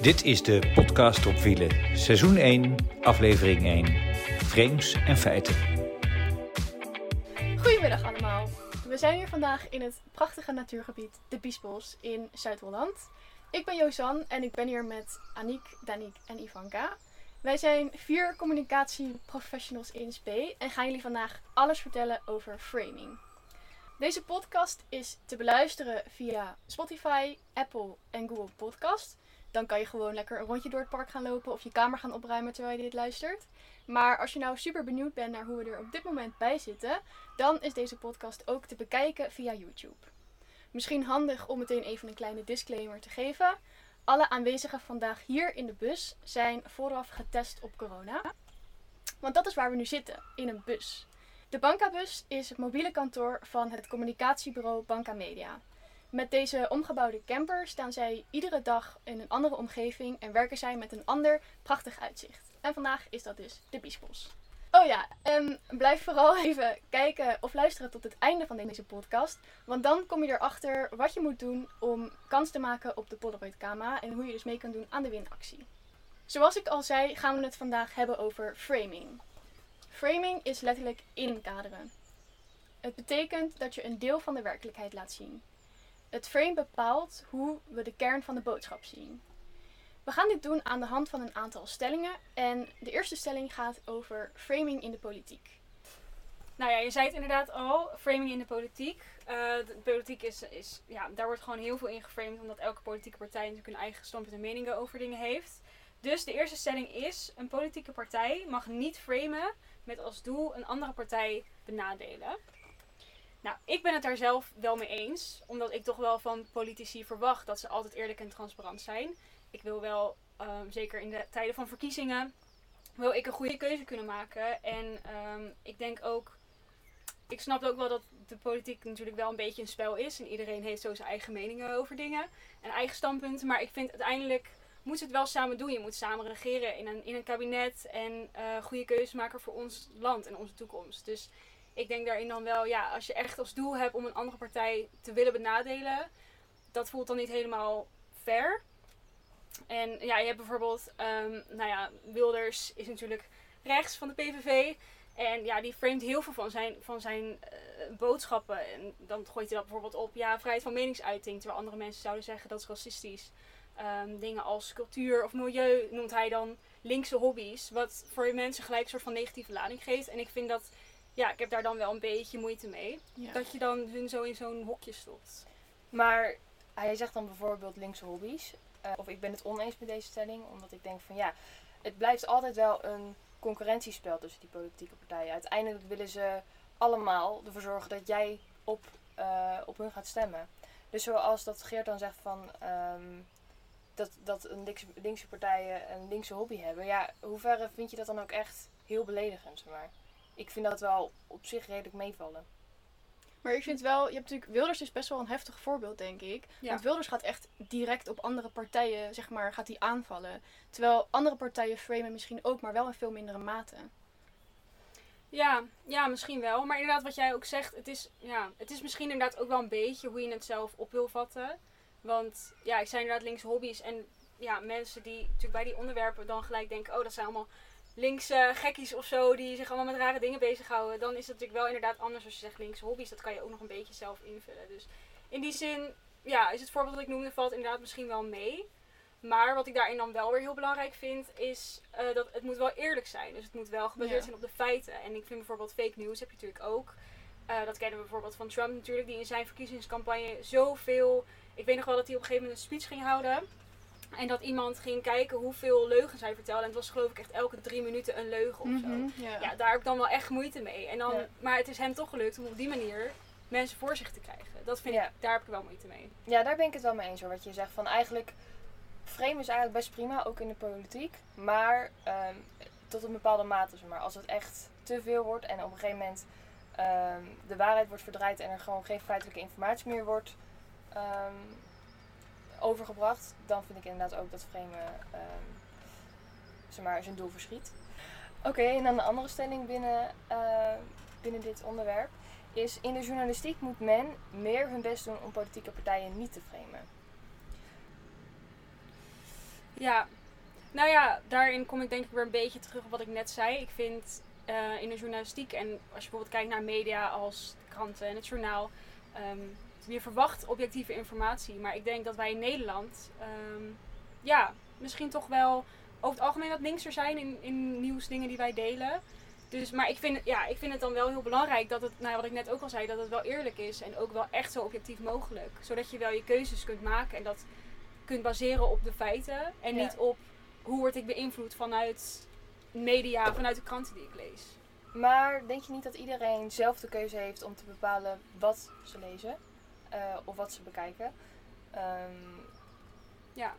Dit is de podcast op wielen, seizoen 1, aflevering 1. Frames en feiten. Goedemiddag allemaal. We zijn hier vandaag in het prachtige natuurgebied De Biesbos in Zuid-Holland. Ik ben Jozan en ik ben hier met Aniek, Daniek en Ivanka. Wij zijn vier communicatieprofessionals in SP en gaan jullie vandaag alles vertellen over framing. Deze podcast is te beluisteren via Spotify, Apple en Google Podcast. Dan kan je gewoon lekker een rondje door het park gaan lopen of je kamer gaan opruimen terwijl je dit luistert. Maar als je nou super benieuwd bent naar hoe we er op dit moment bij zitten, dan is deze podcast ook te bekijken via YouTube. Misschien handig om meteen even een kleine disclaimer te geven. Alle aanwezigen vandaag hier in de bus zijn vooraf getest op corona. Want dat is waar we nu zitten, in een bus. De Bankabus is het mobiele kantoor van het communicatiebureau Banca Media. Met deze omgebouwde camper staan zij iedere dag in een andere omgeving en werken zij met een ander prachtig uitzicht. En vandaag is dat dus de Biesbos. Oh ja, en blijf vooral even kijken of luisteren tot het einde van deze podcast. Want dan kom je erachter wat je moet doen om kans te maken op de Polaroid camera en hoe je dus mee kan doen aan de winactie. Zoals ik al zei, gaan we het vandaag hebben over framing. Framing is letterlijk inkaderen. Het betekent dat je een deel van de werkelijkheid laat zien. Het frame bepaalt hoe we de kern van de boodschap zien. We gaan dit doen aan de hand van een aantal stellingen. En de eerste stelling gaat over framing in de politiek. Nou ja, je zei het inderdaad al, framing in de politiek. Uh, de politiek is, is, ja, daar wordt gewoon heel veel in geframed, omdat elke politieke partij natuurlijk een eigen standpunt en meningen over dingen heeft. Dus de eerste stelling is, een politieke partij mag niet framen met als doel een andere partij benadelen. Nou, ik ben het daar zelf wel mee eens, omdat ik toch wel van politici verwacht dat ze altijd eerlijk en transparant zijn. Ik wil wel, um, zeker in de tijden van verkiezingen, wil ik een goede keuze kunnen maken. En um, ik denk ook, ik snap ook wel dat de politiek natuurlijk wel een beetje een spel is. En iedereen heeft zo zijn eigen meningen over dingen en eigen standpunten. Maar ik vind uiteindelijk moet je het wel samen doen. Je moet samen regeren in een, in een kabinet en uh, goede keuzes maken voor ons land en onze toekomst. Dus ik denk daarin dan wel, ja, als je echt als doel hebt om een andere partij te willen benadelen, dat voelt dan niet helemaal fair. En ja, je hebt bijvoorbeeld, um, nou ja, Wilders is natuurlijk rechts van de PVV. En ja, die framet heel veel van zijn, van zijn uh, boodschappen. En dan gooit hij dat bijvoorbeeld op, ja, vrijheid van meningsuiting. Terwijl andere mensen zouden zeggen dat is racistisch. Um, dingen als cultuur of milieu noemt hij dan linkse hobby's. Wat voor mensen gelijk een soort van negatieve lading geeft. En ik vind dat ja, ik heb daar dan wel een beetje moeite mee. Dat je dan hun zo in zo'n hokje stopt. Maar hij zegt dan bijvoorbeeld linkse hobby's. Uh, of ik ben het oneens met deze stelling, omdat ik denk van ja, het blijft altijd wel een concurrentiespel tussen die politieke partijen. Uiteindelijk willen ze allemaal ervoor zorgen dat jij op, uh, op hun gaat stemmen. Dus zoals dat Geert dan zegt van um, dat, dat een linkse, linkse partijen een linkse hobby hebben. Ja, hoeverre vind je dat dan ook echt heel beledigend, zeg maar? Ik vind dat wel op zich redelijk meevallen. Maar ik vind wel, je hebt natuurlijk, Wilders is best wel een heftig voorbeeld, denk ik. Want Wilders gaat echt direct op andere partijen, zeg maar, gaat die aanvallen. Terwijl andere partijen framen misschien ook, maar wel in veel mindere mate. Ja, ja, misschien wel. Maar inderdaad, wat jij ook zegt, het is, ja, het is misschien inderdaad ook wel een beetje hoe je het zelf op wil vatten. Want ja, ik zei inderdaad links hobby's. En ja, mensen die natuurlijk bij die onderwerpen dan gelijk denken, oh, dat zijn allemaal linkse gekkies of zo die zich allemaal met rare dingen bezighouden, dan is het natuurlijk wel inderdaad anders als je zegt linkse hobby's. Dat kan je ook nog een beetje zelf invullen. Dus in die zin, ja, is het voorbeeld dat ik noemde, valt inderdaad misschien wel mee. Maar wat ik daarin dan wel weer heel belangrijk vind, is uh, dat het moet wel eerlijk zijn. Dus het moet wel gebaseerd zijn op de feiten. En ik vind bijvoorbeeld fake news heb je natuurlijk ook. Uh, dat kennen we bijvoorbeeld van Trump natuurlijk, die in zijn verkiezingscampagne zoveel... Ik weet nog wel dat hij op een gegeven moment een speech ging houden. En dat iemand ging kijken hoeveel leugens hij vertelde. En het was geloof ik echt elke drie minuten een leugen of zo. Mhm, ja. daar heb ik dan wel echt moeite mee. En dan, Maar het is hem toch gelukt om op die manier mensen voor zich te krijgen. Dat vind ik, daar heb ik wel moeite mee. Ja, daar ben ik het wel mee eens hoor. Wat je zegt van eigenlijk, frame is eigenlijk best prima, ook in de politiek. Maar um, tot een bepaalde mate. Zeg maar als het echt te veel wordt en op een gegeven moment um, de waarheid wordt verdraaid en er gewoon geen feitelijke informatie meer wordt. Um, overgebracht, dan vind ik inderdaad ook dat framen um, maar, zijn doel verschiet. Oké, en dan de andere stelling binnen, uh, binnen dit onderwerp is: in de journalistiek moet men meer hun best doen om politieke partijen niet te framen. Ja, nou ja, daarin kom ik denk ik weer een beetje terug op wat ik net zei. Ik vind eh, in de journalistiek en als je bijvoorbeeld kijkt naar media als kranten en het journaal, ehm, je verwacht objectieve informatie. Maar ik denk dat wij in Nederland, ehm, ja, misschien toch wel over het algemeen wat linkser zijn in, in nieuwsdingen die wij delen. Dus, maar ik vind, het, ja, ik vind het dan wel heel belangrijk dat het, nou, wat ik net ook al zei, dat het wel eerlijk is en ook wel echt zo objectief mogelijk. Zodat je wel je keuzes kunt maken en dat kunt baseren op de feiten en Ja. niet op hoe word ik beïnvloed vanuit media, vanuit de kranten die ik lees. Maar denk je niet dat iedereen zelf de keuze heeft om te bepalen wat ze lezen eh, of wat ze bekijken? Ehm, Ja.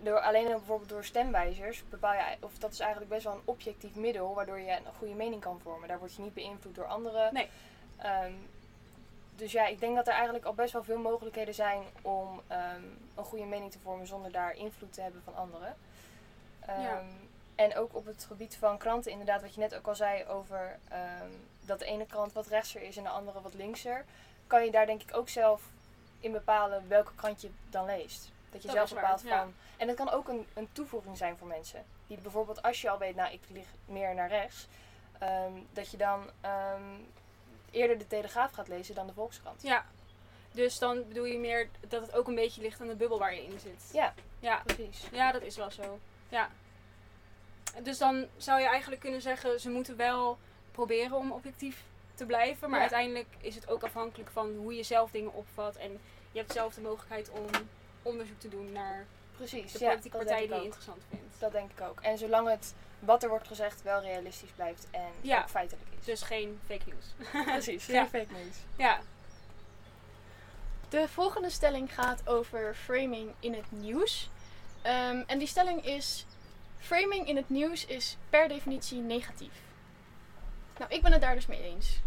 door, alleen bijvoorbeeld door stemwijzers bepaal je, of dat is eigenlijk best wel een objectief middel waardoor je een goede mening kan vormen. Daar word je niet beïnvloed door anderen. Nee. Ehm, dus ja, ik denk dat er eigenlijk al best wel veel mogelijkheden zijn om ehm, een goede mening te vormen zonder daar invloed te hebben van anderen. Ja. En ook op het gebied van kranten, inderdaad, wat je net ook al zei over dat de ene krant wat rechtser is en de andere wat linkser, kan je daar denk ik ook zelf in bepalen welke krant je dan leest. Dat je Dat zelf waar, bepaalt ja. van. En dat kan ook een, een toevoeging zijn voor mensen. Die bijvoorbeeld, als je al weet, nou ik lig meer naar rechts, ehm, dat je dan ehm, eerder de Telegraaf gaat lezen dan de Volkskrant. Ja. Dus dan bedoel je meer dat het ook een beetje ligt aan de bubbel waar je in zit. Ja, Ja, precies. ja dat is wel zo. Ja. Dus dan zou je eigenlijk kunnen zeggen, ze moeten wel proberen om objectief te blijven. Maar Ja. uiteindelijk is het ook afhankelijk van hoe je zelf dingen opvat. En je hebt zelf de mogelijkheid om onderzoek te doen naar Precies. de politieke partij die je interessant vindt. Dat denk ik ook. En zolang het wat er wordt gezegd wel realistisch blijft en Ja. ook feitelijk is. Dus geen fake news. precies, Ja. geen fake news. ja. De volgende stelling gaat over framing in het nieuws. Ehm, en die stelling is: framing in het nieuws is per definitie negatief. Nou, ik ben het daar dus mee eens.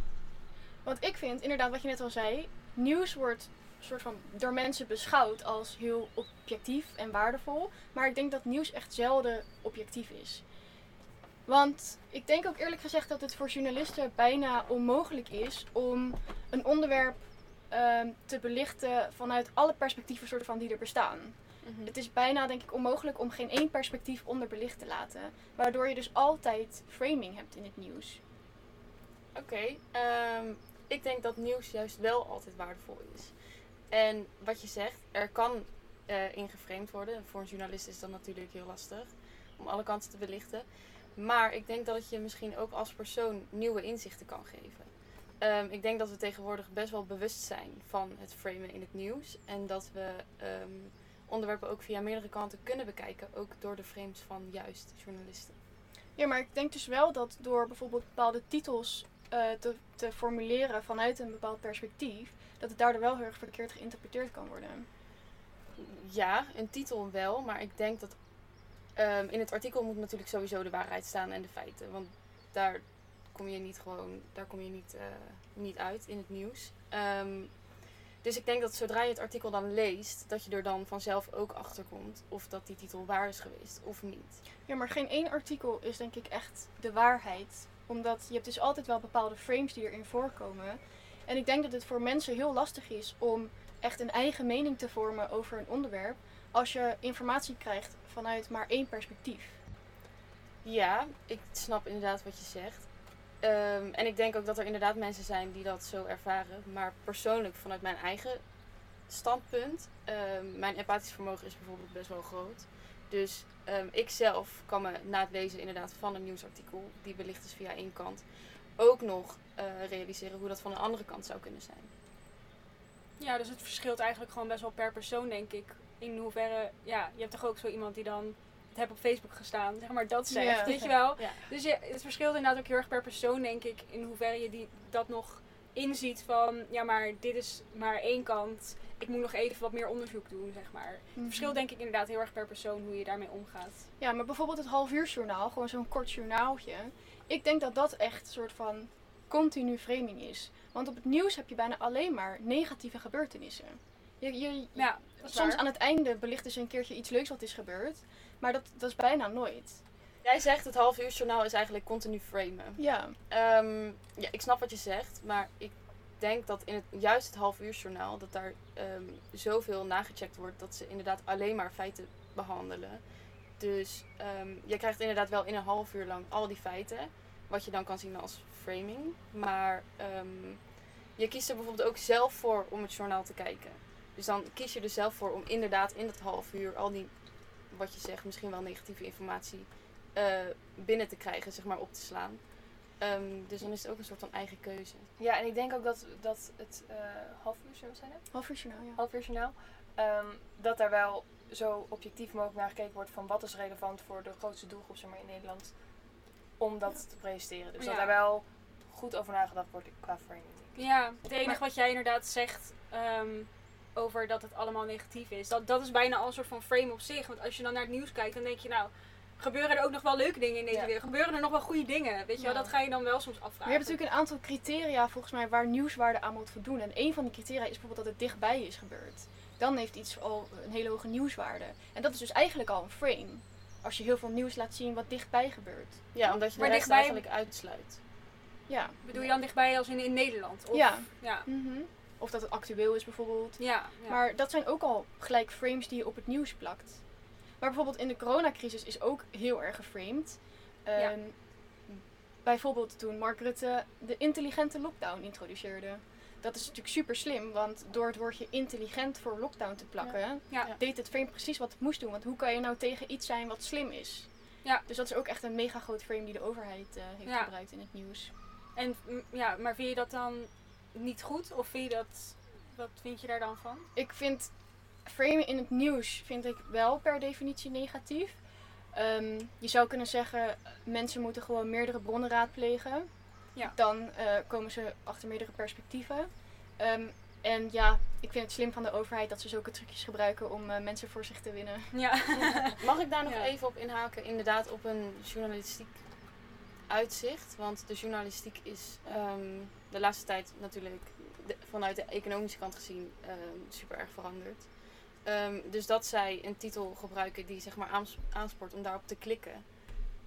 Want ik vind, inderdaad, wat je net al zei, nieuws wordt soort van door mensen beschouwd als heel objectief en waardevol. Maar ik denk dat nieuws echt zelden objectief is. Want ik denk ook eerlijk gezegd dat het voor journalisten bijna onmogelijk is om een onderwerp ehm, te belichten vanuit alle perspectieven soort van die er bestaan. Mhm. Het is bijna denk ik onmogelijk om geen één perspectief onderbelicht te laten. Waardoor je dus altijd framing hebt in het nieuws. Oké, ehm, ik denk dat nieuws juist wel altijd waardevol is. En wat je zegt, er kan eh ingeframed worden. Voor een journalist is dat natuurlijk heel lastig om alle kanten te belichten. Maar ik denk dat het je misschien ook als persoon nieuwe inzichten kan geven. Ehm, ik denk dat we tegenwoordig best wel bewust zijn van het framen in het nieuws. En dat we ehm, onderwerpen ook via meerdere kanten kunnen bekijken. Ook door de frames van juist journalisten. Ja, maar ik denk dus wel dat door bijvoorbeeld bepaalde titels te, te formuleren vanuit een bepaald perspectief, dat het daardoor wel heel erg verkeerd geïnterpreteerd kan worden. Ja, een titel wel, maar ik denk dat ehm, in het artikel moet natuurlijk sowieso de waarheid staan en de feiten. Want daar kom je niet gewoon, daar kom je niet, eh, niet uit in het nieuws. Ehm, dus ik denk dat zodra je het artikel dan leest, dat je er dan vanzelf ook achter komt of dat die titel waar is geweest of niet. Ja, maar geen één artikel is denk ik echt de waarheid. Omdat je hebt dus altijd wel bepaalde frames die erin voorkomen. En ik denk dat het voor mensen heel lastig is om echt een eigen mening te vormen over een onderwerp. Als je informatie krijgt vanuit maar één perspectief. Ja, ik snap inderdaad wat je zegt. Ehm, en ik denk ook dat er inderdaad mensen zijn die dat zo ervaren. Maar persoonlijk, vanuit mijn eigen standpunt, ehm, mijn empathisch vermogen is bijvoorbeeld best wel groot. Dus ehm, ik zelf kan me na het lezen inderdaad van een nieuwsartikel, die belicht is via één kant, ook nog eh, realiseren hoe dat van een andere kant zou kunnen zijn. Ja, dus het verschilt eigenlijk gewoon best wel per persoon, denk ik. In hoeverre, ja, je hebt toch ook zo iemand die dan het heb op Facebook gestaan, zeg maar dat zegt, Ja. weet je wel. Ja. Dus je, het verschilt inderdaad ook heel erg per persoon, denk ik, in hoeverre je die, dat nog inziet van, ja, maar dit is maar één kant. Ik moet nog even wat meer onderzoek doen, zeg maar. Het verschilt denk ik inderdaad heel erg per persoon hoe je daarmee omgaat. Ja, maar bijvoorbeeld het half uur journaal, gewoon zo'n kort journaaltje. Ik denk dat dat echt een soort van continu framing is. Want op het nieuws heb je bijna alleen maar negatieve gebeurtenissen. Je, je, Ja, soms waar. aan het einde belichten ze een keertje iets leuks wat is gebeurd. Maar dat, dat is bijna nooit. Jij zegt het half uur journaal is eigenlijk continu framen. Ja, Ehm, ja, ik snap wat je zegt, maar ik denk dat in het, juist het half uur journaal, dat daar ehm, zoveel nagecheckt wordt dat ze inderdaad alleen maar feiten behandelen. Dus ehm, je krijgt inderdaad wel in een half uur lang al die feiten. Wat je dan kan zien als framing. Maar je kiest er bijvoorbeeld ook zelf voor om het journaal te kijken. Dus dan kies je er zelf voor om inderdaad in dat half uur al die, wat je zegt, misschien wel negatieve informatie eh, binnen te krijgen, zeg maar op te slaan. Ehm, dus dan is het ook een soort van eigen keuze. Ja, en ik denk ook dat, dat het eh half uur, zijn het? Half uur journaal, ja. half uur journaal, ehm, dat daar wel zo objectief mogelijk naar gekeken wordt van wat is relevant voor de grootste doelgroep zeg maar, in Nederland om dat te presenteren. Dus dat daar wel goed over nagedacht wordt qua framing. denk ik. Ja, het enige wat jij inderdaad zegt ehm, over dat het allemaal negatief is, dat, dat is bijna al een soort van frame op zich. Want als je dan naar het nieuws kijkt, dan denk je nou, gebeuren er ook nog wel leuke dingen in deze Ja. wereld? Gebeuren er nog wel goede dingen? Weet je wel, dat ga je dan wel soms afvragen. Maar je hebt natuurlijk een aantal criteria volgens mij waar nieuwswaarde aan moet voldoen. En een van die criteria is bijvoorbeeld dat het dichtbij is gebeurd. Dan heeft iets al een hele hoge nieuwswaarde. En dat is dus eigenlijk al een frame. Als je heel veel nieuws laat zien wat dichtbij gebeurt. Ja, omdat je Maar de rest dichtbij- eigenlijk uitsluit. Ja. Bedoel je dan dichtbij als in, in Nederland? Of, Ja. Ja. Mhm. Of dat het actueel is bijvoorbeeld. Ja, ja. Maar dat zijn ook al gelijk frames die je op het nieuws plakt. Maar bijvoorbeeld in de coronacrisis is ook heel erg geframed. Ja. Ehm, Bijvoorbeeld toen Mark Rutte de intelligente lockdown introduceerde. Dat is natuurlijk super slim, want door het woordje intelligent voor lockdown te plakken, Ja. Ja. deed het frame precies wat het moest doen. Want hoe kan je nou tegen iets zijn wat slim is? Ja. Dus dat is ook echt een mega groot frame die de overheid eh, heeft gebruikt in het nieuws. En, mm, ja, maar vind je dat dan niet goed? Of vind je dat, wat vind je daar dan van? Ik vind framen in het nieuws vind ik wel per definitie negatief. Ehm, je zou kunnen zeggen, mensen moeten gewoon meerdere bronnen raadplegen. Ja. Dan eh, komen ze achter meerdere perspectieven. Ehm, en ja, ik vind het slim van de overheid dat ze zulke trucjes gebruiken om eh, mensen voor zich te winnen. Ja. Mag ik daar nog Ja. even op inhaken? Inderdaad, op een journalistiek uitzicht. Want de journalistiek is ehm, de laatste tijd natuurlijk de- vanuit de economische kant gezien ehm, super erg veranderd. Ehm, dus dat zij een titel gebruiken die zeg maar aans- aanspoort om daarop te klikken,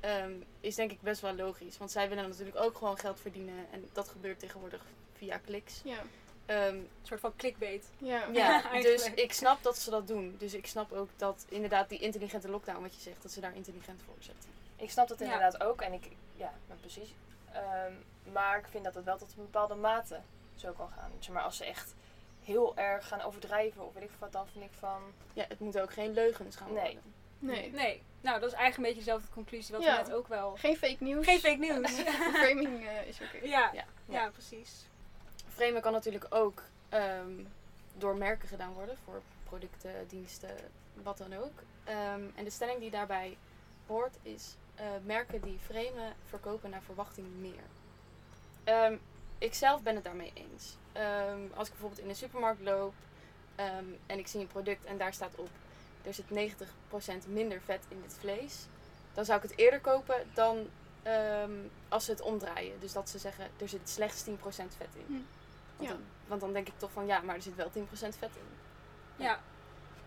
ehm, is denk ik best wel logisch. Want zij willen natuurlijk ook gewoon geld verdienen en dat gebeurt tegenwoordig via kliks. Ja, Ehm, Een soort van clickbait. ja. ja, eigenlijk. dus ik snap dat ze dat doen. Dus ik snap ook dat inderdaad die intelligente lockdown, wat je zegt, dat ze daar intelligent voor zetten. Ik snap dat Ja. inderdaad ook en ik, ja, maar precies. Ehm, maar ik vind dat het wel tot een bepaalde mate zo kan gaan. Zeg maar als ze echt heel erg gaan overdrijven of weet ik wat, dan vind ik van, Ja, het moeten ook geen leugens gaan Nee. worden. Nee. Nee, nou dat is eigenlijk een beetje dezelfde conclusie wat Ja. we net ook wel. Geen fake nieuws. Geen fake nieuws. Framing eh, is oké. ja, Ja. ja. precies. Framen kan natuurlijk ook ehm, door merken gedaan worden voor producten, diensten, wat dan ook. Ehm, en de stelling die daarbij hoort is: eh, merken die framen verkopen naar verwachting meer. Ehm, ik zelf ben het daarmee eens. Ehm, als ik bijvoorbeeld in een supermarkt loop ehm, en ik zie een product en daar staat op: er zit 90% minder vet in dit vlees, dan zou ik het eerder kopen dan ehm, als ze het omdraaien. Dus dat ze zeggen: er zit slechts 10% vet in. Hm. Want, Ja. dan, want dan denk ik toch van ja, maar er zit wel 10% vet in. Ja,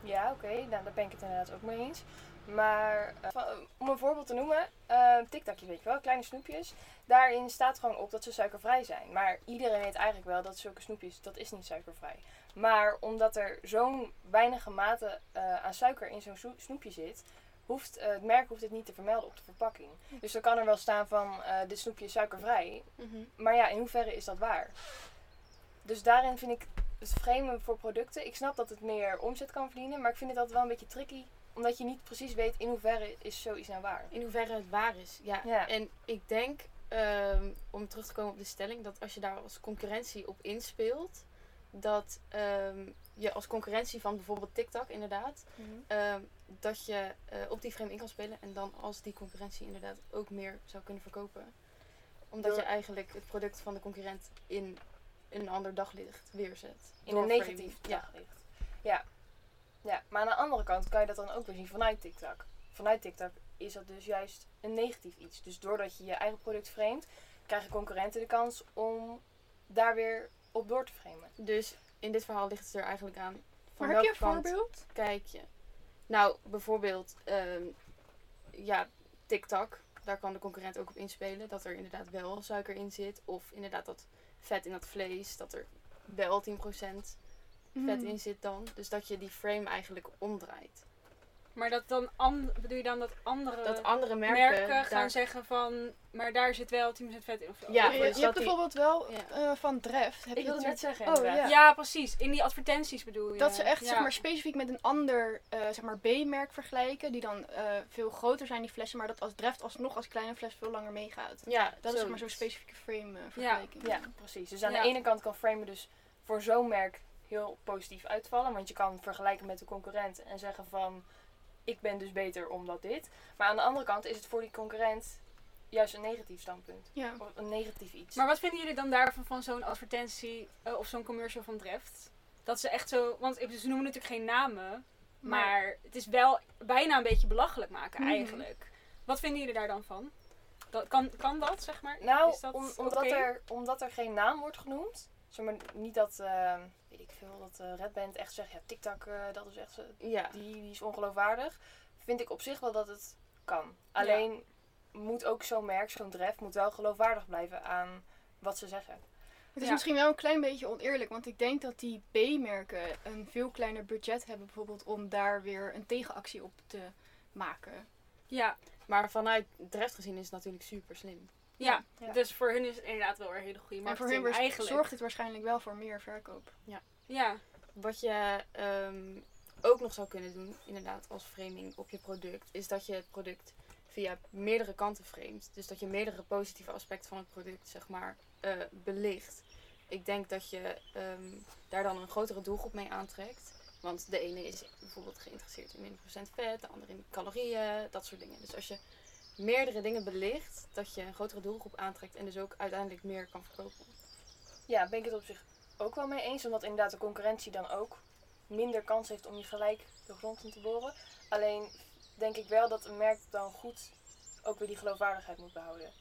ja oké, nou, daar ben ik het inderdaad ook mee eens. Maar eh, om een voorbeeld te noemen, eh TikTokjes weet je wel, kleine snoepjes. Daarin staat gewoon op dat ze suikervrij zijn. Maar iedereen weet eigenlijk wel dat zulke snoepjes, dat is niet suikervrij. Maar omdat er zo'n weinige mate eh, aan suiker in zo'n snoe- snoepje zit, hoeft, het merk hoeft het niet te vermelden op de verpakking. Dus dan kan er wel staan van, dit snoepje is suikervrij. Mhm. Maar ja, in hoeverre is dat waar? Dus daarin vind ik het framen voor producten. Ik snap dat het meer omzet kan verdienen, maar ik vind het altijd wel een beetje tricky. Omdat je niet precies weet in hoeverre is zoiets nou waar. In hoeverre het waar is. Ja. Ja. En ik denk, ehm, om terug te komen op de stelling, dat als je daar als concurrentie op inspeelt, dat ehm, je als concurrentie van bijvoorbeeld TikTok inderdaad, ehm, dat je eh, op die frame in kan spelen en dan als die concurrentie inderdaad ook meer zou kunnen verkopen. Omdat Door- je eigenlijk het product van de concurrent in een ander daglicht weerzet. In een negatief Ja. daglicht. Ja. ja. Maar aan de andere kant kan je dat dan ook weer zien vanuit TikTok. Vanuit TikTok is dat dus juist een negatief iets. Dus doordat je je eigen product framet, krijgen concurrenten de kans om daar weer op door te framen. Dus in dit verhaal ligt het er eigenlijk aan. Van Maar heb je een voorbeeld? kijk je? Nou, bijvoorbeeld, ehm, ja, TikTok. Daar kan de concurrent ook op inspelen. Dat er inderdaad wel suiker in zit. Of inderdaad dat vet in dat vlees. Dat er wel 10% vet Mhm. in zit dan. Dus dat je die frame eigenlijk omdraait. Maar dat dan an- bedoel je dan dat andere Dat andere merken, merken, gaan daar- zeggen van, maar daar zit wel 10% vet in of zo. Ja, je, dus je hebt die- bijvoorbeeld wel Ja. eh, van Dreft. Heb Ik je wilde net zeggen Oh, ja. Ja, precies. In die advertenties bedoel je. Dat ze echt Ja. zeg maar, specifiek met een ander eh, zeg maar, B-merk vergelijken. Die dan eh, veel groter zijn, die flessen. Maar dat als Dreft alsnog als kleine fles veel langer meegaat. Ja, Dat is zeg maar zo'n specifieke frame eh, vergelijking. Ja, precies. Dus aan Ja. de ene kant kan framen dus voor zo'n merk heel positief uitvallen. Want je kan vergelijken met de concurrent en zeggen van... Ik ben dus beter omdat dit. Maar aan de andere kant is het voor die concurrent juist een negatief standpunt. Ja. Of een negatief iets. Maar wat vinden jullie dan daarvan van zo'n advertentie eh, of zo'n commercial van Dreft? Dat ze echt zo, want ze noemen natuurlijk geen namen, maar het is wel bijna een beetje belachelijk maken Mhm. eigenlijk. Wat vinden jullie daar dan van? Dat, kan, kan dat, zeg maar? Nou, Is dat om- omdat, er, omdat er geen naam wordt genoemd. Zeg maar niet dat, eh, weet ik veel, dat eh Red Band echt zegt, ja, TikTok, eh, dat is echt, Ja. die, die is ongeloofwaardig. Vind ik op zich wel dat het kan. Alleen moet ook zo'n merk, zo'n Dref, moet wel geloofwaardig blijven aan wat ze zeggen. Het is Ja. misschien wel een klein beetje oneerlijk. Want ik denk dat die B-merken een veel kleiner budget hebben. Bijvoorbeeld om daar weer een tegenactie op te maken. Ja, Maar vanuit Dreft gezien is het natuurlijk super slim. ja. Ja. dus voor hun is het inderdaad wel een hele goede En voor marketing hun eigenlijk. zorgt dit waarschijnlijk wel voor meer verkoop. Ja, Wat je ehm, ook nog zou kunnen doen, inderdaad, als framing op je product, is dat je het product via meerdere kanten framet. Dus dat je meerdere positieve aspecten van het product, zeg maar, eh, belicht. Ik denk dat je ehm, daar dan een grotere doelgroep mee aantrekt. Want de ene is bijvoorbeeld geïnteresseerd in minder procent vet, de andere in calorieën, dat soort dingen. Dus als je meerdere dingen belicht, dat je een grotere doelgroep aantrekt en dus ook uiteindelijk meer kan verkopen. Ja, ben ik het op zich ook wel mee eens. Omdat inderdaad de concurrentie dan ook minder kans heeft om je gelijk de grond in te boren. Alleen denk ik wel dat een merk dan goed ook weer die geloofwaardigheid moet behouden.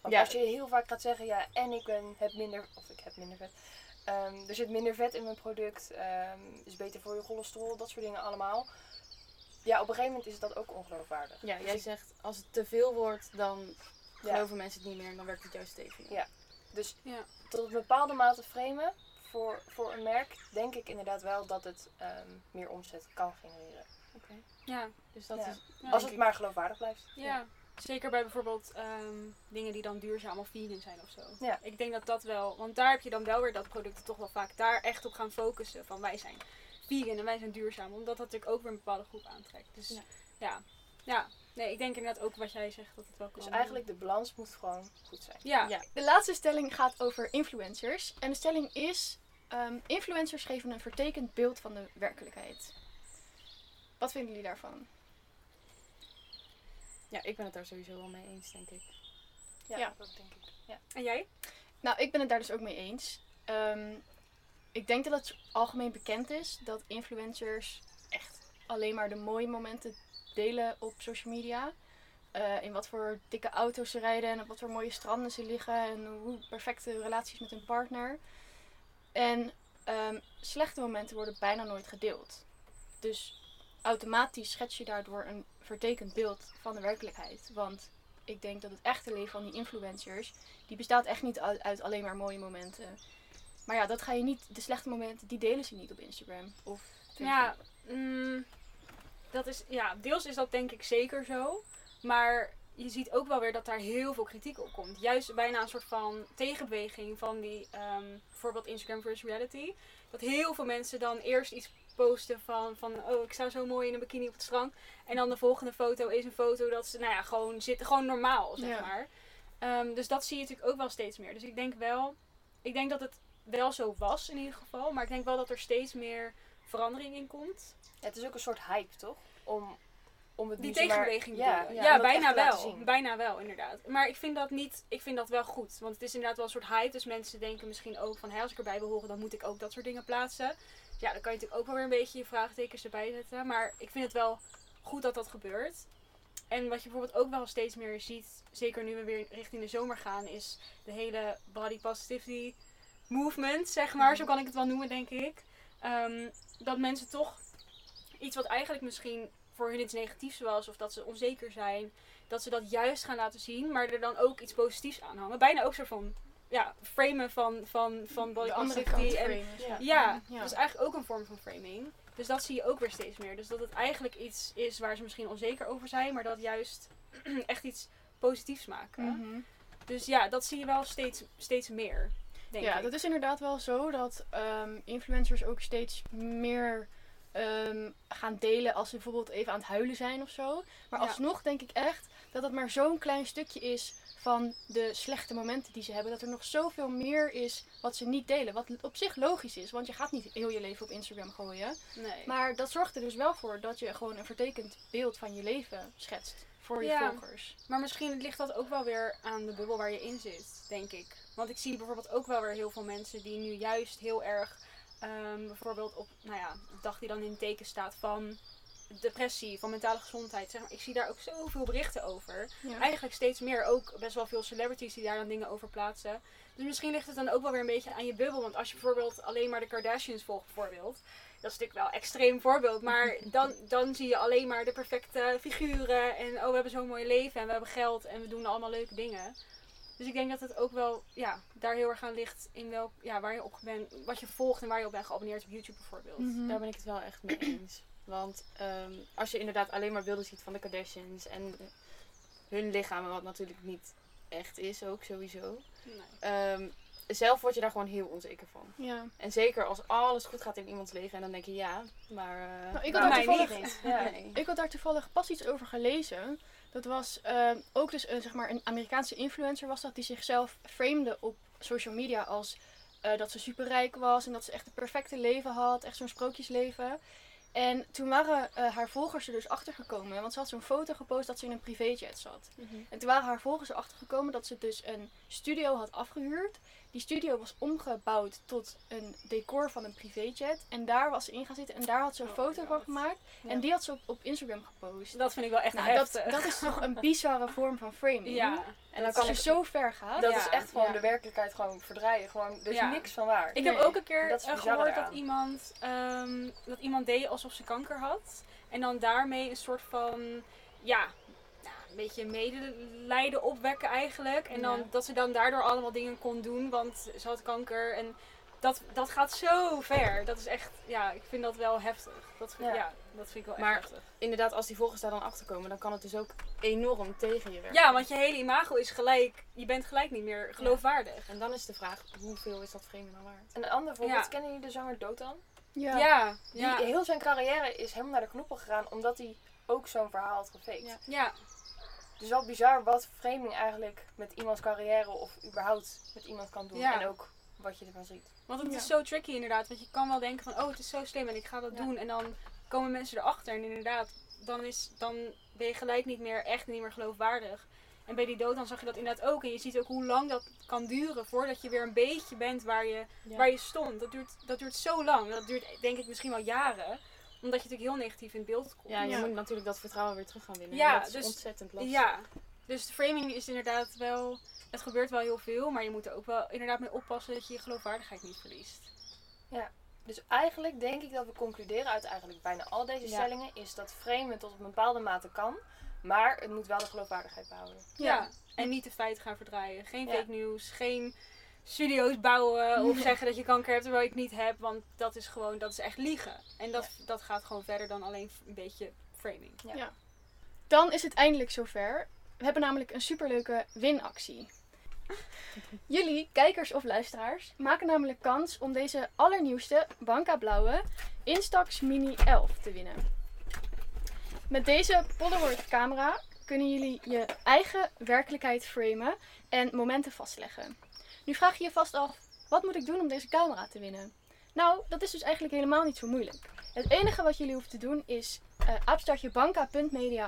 Want Ja. als je heel vaak gaat zeggen, ja, en ik ben, heb minder, of ik heb minder vet. Ehm, er zit minder vet in mijn product, ehm, is beter voor je cholesterol, dat soort dingen allemaal. Ja, op een gegeven moment is dat ook ongeloofwaardig. Ja, Dus jij ik- zegt als het te veel wordt, dan Ja. geloven mensen het niet meer en dan werkt het juist tegen je. Ja. Dus Ja. tot een bepaalde mate framen voor, voor een merk, denk ik inderdaad wel dat het ehm, meer omzet kan genereren. Oké. ja. Dus dat Ja. is. ja. Als het maar geloofwaardig blijft. Ja, zeker bij bijvoorbeeld ehm, dingen die dan duurzaam of vegan zijn of zo. Ja. Ik denk dat dat wel, want daar heb je dan wel weer dat producten toch wel vaak daar echt op gaan focussen. Van wij zijn vegan en wij zijn duurzaam, omdat dat natuurlijk ook weer een bepaalde groep aantrekt. Dus Ja. ja, ja. Nee, ik denk inderdaad ook wat jij zegt, dat het wel kan. Dus eigenlijk de balans moet gewoon goed zijn. Ja, Ja. De laatste stelling gaat over influencers. En de stelling is: ehm, influencers geven een vertekend beeld van de werkelijkheid. Wat vinden jullie daarvan? Ja, ik ben het daar sowieso wel mee eens, denk ik. Ja, Ja. dat denk ik. Ja. En jij? Nou, ik ben het daar dus ook mee eens. Ehm, ik denk dat het algemeen bekend is dat influencers echt alleen maar de mooie momenten delen op social media. Eh, in wat voor dikke auto's ze rijden en op wat voor mooie stranden ze liggen en hoe perfecte relaties met hun partner. En ehm, slechte momenten worden bijna nooit gedeeld. Dus automatisch schets je daardoor een vertekend beeld van de werkelijkheid. Want ik denk dat het echte leven van die influencers die bestaat echt niet uit, alleen maar mooie momenten. Maar ja, dat ga je niet, de slechte momenten, die delen ze niet op Instagram of. Ja, mm, dat is, ja, deels is dat denk ik zeker zo. Maar je ziet ook wel weer dat daar heel veel kritiek op komt. Juist bijna een soort van tegenbeweging van die, ehm, bijvoorbeeld Instagram versus reality. Dat heel veel mensen dan eerst iets posten van, van, oh ik sta zo mooi in een bikini op het strand. En dan de volgende foto is een foto dat ze, nou ja, gewoon zitten, gewoon normaal, zeg Ja. maar. Ehm, dus dat zie je natuurlijk ook wel steeds meer. Dus ik denk wel, ik denk dat het wel zo was in ieder geval. Maar ik denk wel dat er steeds meer verandering in komt. Ja, het is ook een soort hype, toch? Om, om het Die tegenbeweging ja, ja, bijna wel. Bijna wel, inderdaad. Maar ik vind dat niet, ik vind dat wel goed. Want het is inderdaad wel een soort hype. Dus mensen denken misschien ook van, hé, als ik erbij wil horen, dan moet ik ook dat soort dingen plaatsen. Ja, dan kan je natuurlijk ook wel weer een beetje je vraagtekens erbij zetten. Maar ik vind het wel goed dat dat gebeurt. En wat je bijvoorbeeld ook wel steeds meer ziet, zeker nu we weer richting de zomer gaan, is de hele body positivity movement, zeg maar. Zo kan ik het wel noemen, denk ik. Ehm, dat mensen toch iets wat eigenlijk misschien voor hun iets negatiefs was, of dat ze onzeker zijn, dat ze dat juist gaan laten zien, maar er dan ook iets positiefs aan hangen. Bijna ook zo van ja, framen van, van, van body positivity. En, ja. ja, Ja. dat is eigenlijk ook een vorm van framing. Dus dat zie je ook weer steeds meer. Dus dat het eigenlijk iets is waar ze misschien onzeker over zijn, maar dat juist echt iets positiefs maken. Mhm. Dus ja, dat zie je wel steeds, steeds meer, denk Ja, ik. dat is inderdaad wel zo dat ehm, influencers ook steeds meer ehm, gaan delen als ze bijvoorbeeld even aan het huilen zijn of zo. Maar alsnog denk ik echt dat dat maar zo'n klein stukje is van de slechte momenten die ze hebben. Dat er nog zoveel meer is wat ze niet delen. Wat op zich logisch is, want je gaat niet heel je leven op Instagram gooien. Nee. Maar dat zorgt er dus wel voor dat je gewoon een vertekend beeld van je leven schetst voor je Ja. volgers. Maar misschien ligt dat ook wel weer aan de bubbel waar je in zit, denk ik. Want ik zie bijvoorbeeld ook wel weer heel veel mensen die nu juist heel erg, ehm, bijvoorbeeld op, nou ja, de dag die dan in het teken staat van depressie, van mentale gezondheid. Zeg maar, ik zie daar ook zoveel berichten over. Ja. Eigenlijk steeds meer, ook best wel veel celebrities die daar dan dingen over plaatsen. Dus misschien ligt het dan ook wel weer een beetje aan je bubbel. Want als je bijvoorbeeld alleen maar de Kardashians volgt, bijvoorbeeld. Dat is natuurlijk wel een extreem voorbeeld. Maar dan, dan zie je alleen maar de perfecte figuren. En oh, we hebben zo'n mooi leven en we hebben geld en we doen allemaal leuke dingen. Dus ik denk dat het ook wel ja, daar heel erg aan ligt in welk, ja, waar je op bent, wat je volgt en waar je op bent geabonneerd op YouTube bijvoorbeeld. Mhm. Daar ben ik het wel echt mee eens. Want ehm, als je inderdaad alleen maar beelden ziet van de Kardashians en hun lichamen, wat natuurlijk niet echt is ook sowieso. Nee. ehm, zelf word je daar gewoon heel onzeker van. Ja. En zeker als alles goed gaat in iemands leven en dan denk je ja, maar... eh, Nou, ik had daar toevallig- niet. Ja. Nee. Ik had daar toevallig pas iets over gelezen. Dat was eh, ook dus een, zeg maar, een Amerikaanse influencer was dat die zichzelf framede op social media als eh, dat ze superrijk was en dat ze echt het perfecte leven had, echt zo'n sprookjesleven. En toen waren eh, haar volgers er dus achter gekomen, want ze had zo'n foto gepost dat ze in een privéjet zat. Mhm. En toen waren haar volgers erachter gekomen dat ze dus een studio had afgehuurd. Die studio was omgebouwd tot een decor van een privéjet. En daar was ze in gaan zitten en daar had ze een Oh foto van gemaakt. Ja. En die had ze op, op Instagram gepost. Dat vind ik wel echt Nou, dat, heftig. dat is toch een bizarre vorm van framing. ja. En dan Als kan je ik zo ver gaat. Dat Ja, is echt gewoon ja. de werkelijkheid gewoon verdraaien. Gewoon, er is Ja. niks van waar. Ik Nee, heb ook een keer dat eh, gehoord dat iemand, ehm, dat iemand deed alsof ze kanker had. En dan daarmee een soort van, ja, nou, een beetje medelijden opwekken eigenlijk. En dan Ja. dat ze dan daardoor allemaal dingen kon doen, want ze had kanker. En dat, dat gaat zo ver. Dat is echt, ja, ik vind dat wel heftig. Dat, vind- Ja. ja. dat vind ik wel Maar- echt heftig. Inderdaad, als die volgers daar dan achter komen, dan kan het dus ook enorm tegen je werken. Ja, want je hele imago is gelijk, je bent gelijk niet meer geloofwaardig. En dan is de vraag, hoeveel is dat vreemde nou waard? En een ander voorbeeld, Ja. kennen jullie de zanger Dotan? Ja. Ja, Die, ja, Heel zijn carrière is helemaal naar de knoppen gegaan omdat hij ook zo'n verhaal had gefaked. Ja. ja. Dus wel bizar wat framing eigenlijk met iemands carrière of überhaupt met iemand kan doen. Ja. En ook wat je ervan ziet. Want het Ja. is zo tricky inderdaad. Want je kan wel denken van, oh het is zo slim en ik ga dat Ja. doen. En dan komen mensen erachter. En inderdaad, dan, is, dan ben je gelijk niet meer, echt niet meer geloofwaardig. En bij die dood dan zag je dat inderdaad ook. En je ziet ook hoe lang dat kan duren voordat je weer een beetje bent waar je, Ja. waar je stond. Dat duurt, dat duurt zo lang. Dat duurt denk ik misschien wel jaren. Omdat je natuurlijk heel negatief in beeld komt. Ja, je Ja. moet natuurlijk dat vertrouwen weer terug gaan winnen. Ja, dat is dus- ontzettend lastig. Ja, dus de framing is inderdaad wel. Het gebeurt wel heel veel, maar je moet er ook wel inderdaad mee oppassen dat je je geloofwaardigheid niet verliest. Dus eigenlijk denk ik dat we concluderen uit eigenlijk bijna al deze Ja. stellingen is dat framen tot een bepaalde mate kan. Maar het moet wel de geloofwaardigheid behouden. Ja. En niet de feiten gaan verdraaien. Geen Ja. fake news, geen studio's bouwen of zeggen dat je kanker hebt terwijl je het niet hebt, want dat is gewoon, dat is echt liegen. En dat, dat gaat gewoon verder dan alleen een beetje framing. Dan is het eindelijk zover. We hebben namelijk een superleuke winactie. Jullie, kijkers of luisteraars, maken namelijk kans om deze allernieuwste Banca Blauwe Instax Mini 11 te winnen. Met deze Polaroid camera kunnen jullie je eigen werkelijkheid framen en momenten vastleggen. Nu vraag je je vast af, wat moet ik doen om deze camera te winnen? Nou, dat is dus eigenlijk helemaal niet zo moeilijk. Het enige wat jullie hoeven te doen is uh,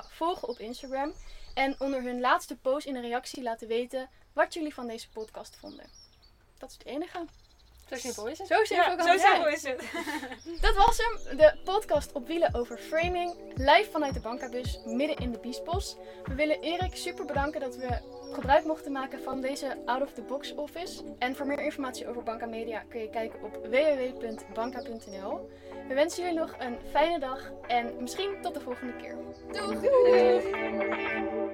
volgen op Instagram. En onder hun laatste post in een reactie laten weten wat jullie van deze podcast vonden. Dat is het enige. Zo simpel is het. Zo simpel Ja, kan zo het zijn. simpel is het. Dat was hem, de podcast op wielen over framing. Live vanuit de Bankabus, midden in de Biesbos. We willen Erik super bedanken dat we gebruik mochten maken van deze out-of-the-box office. En voor meer informatie over Banca Media kun je kijken op www.banka.nl. We wensen jullie nog een fijne dag en misschien tot de volgende keer. Doeg! Doeg.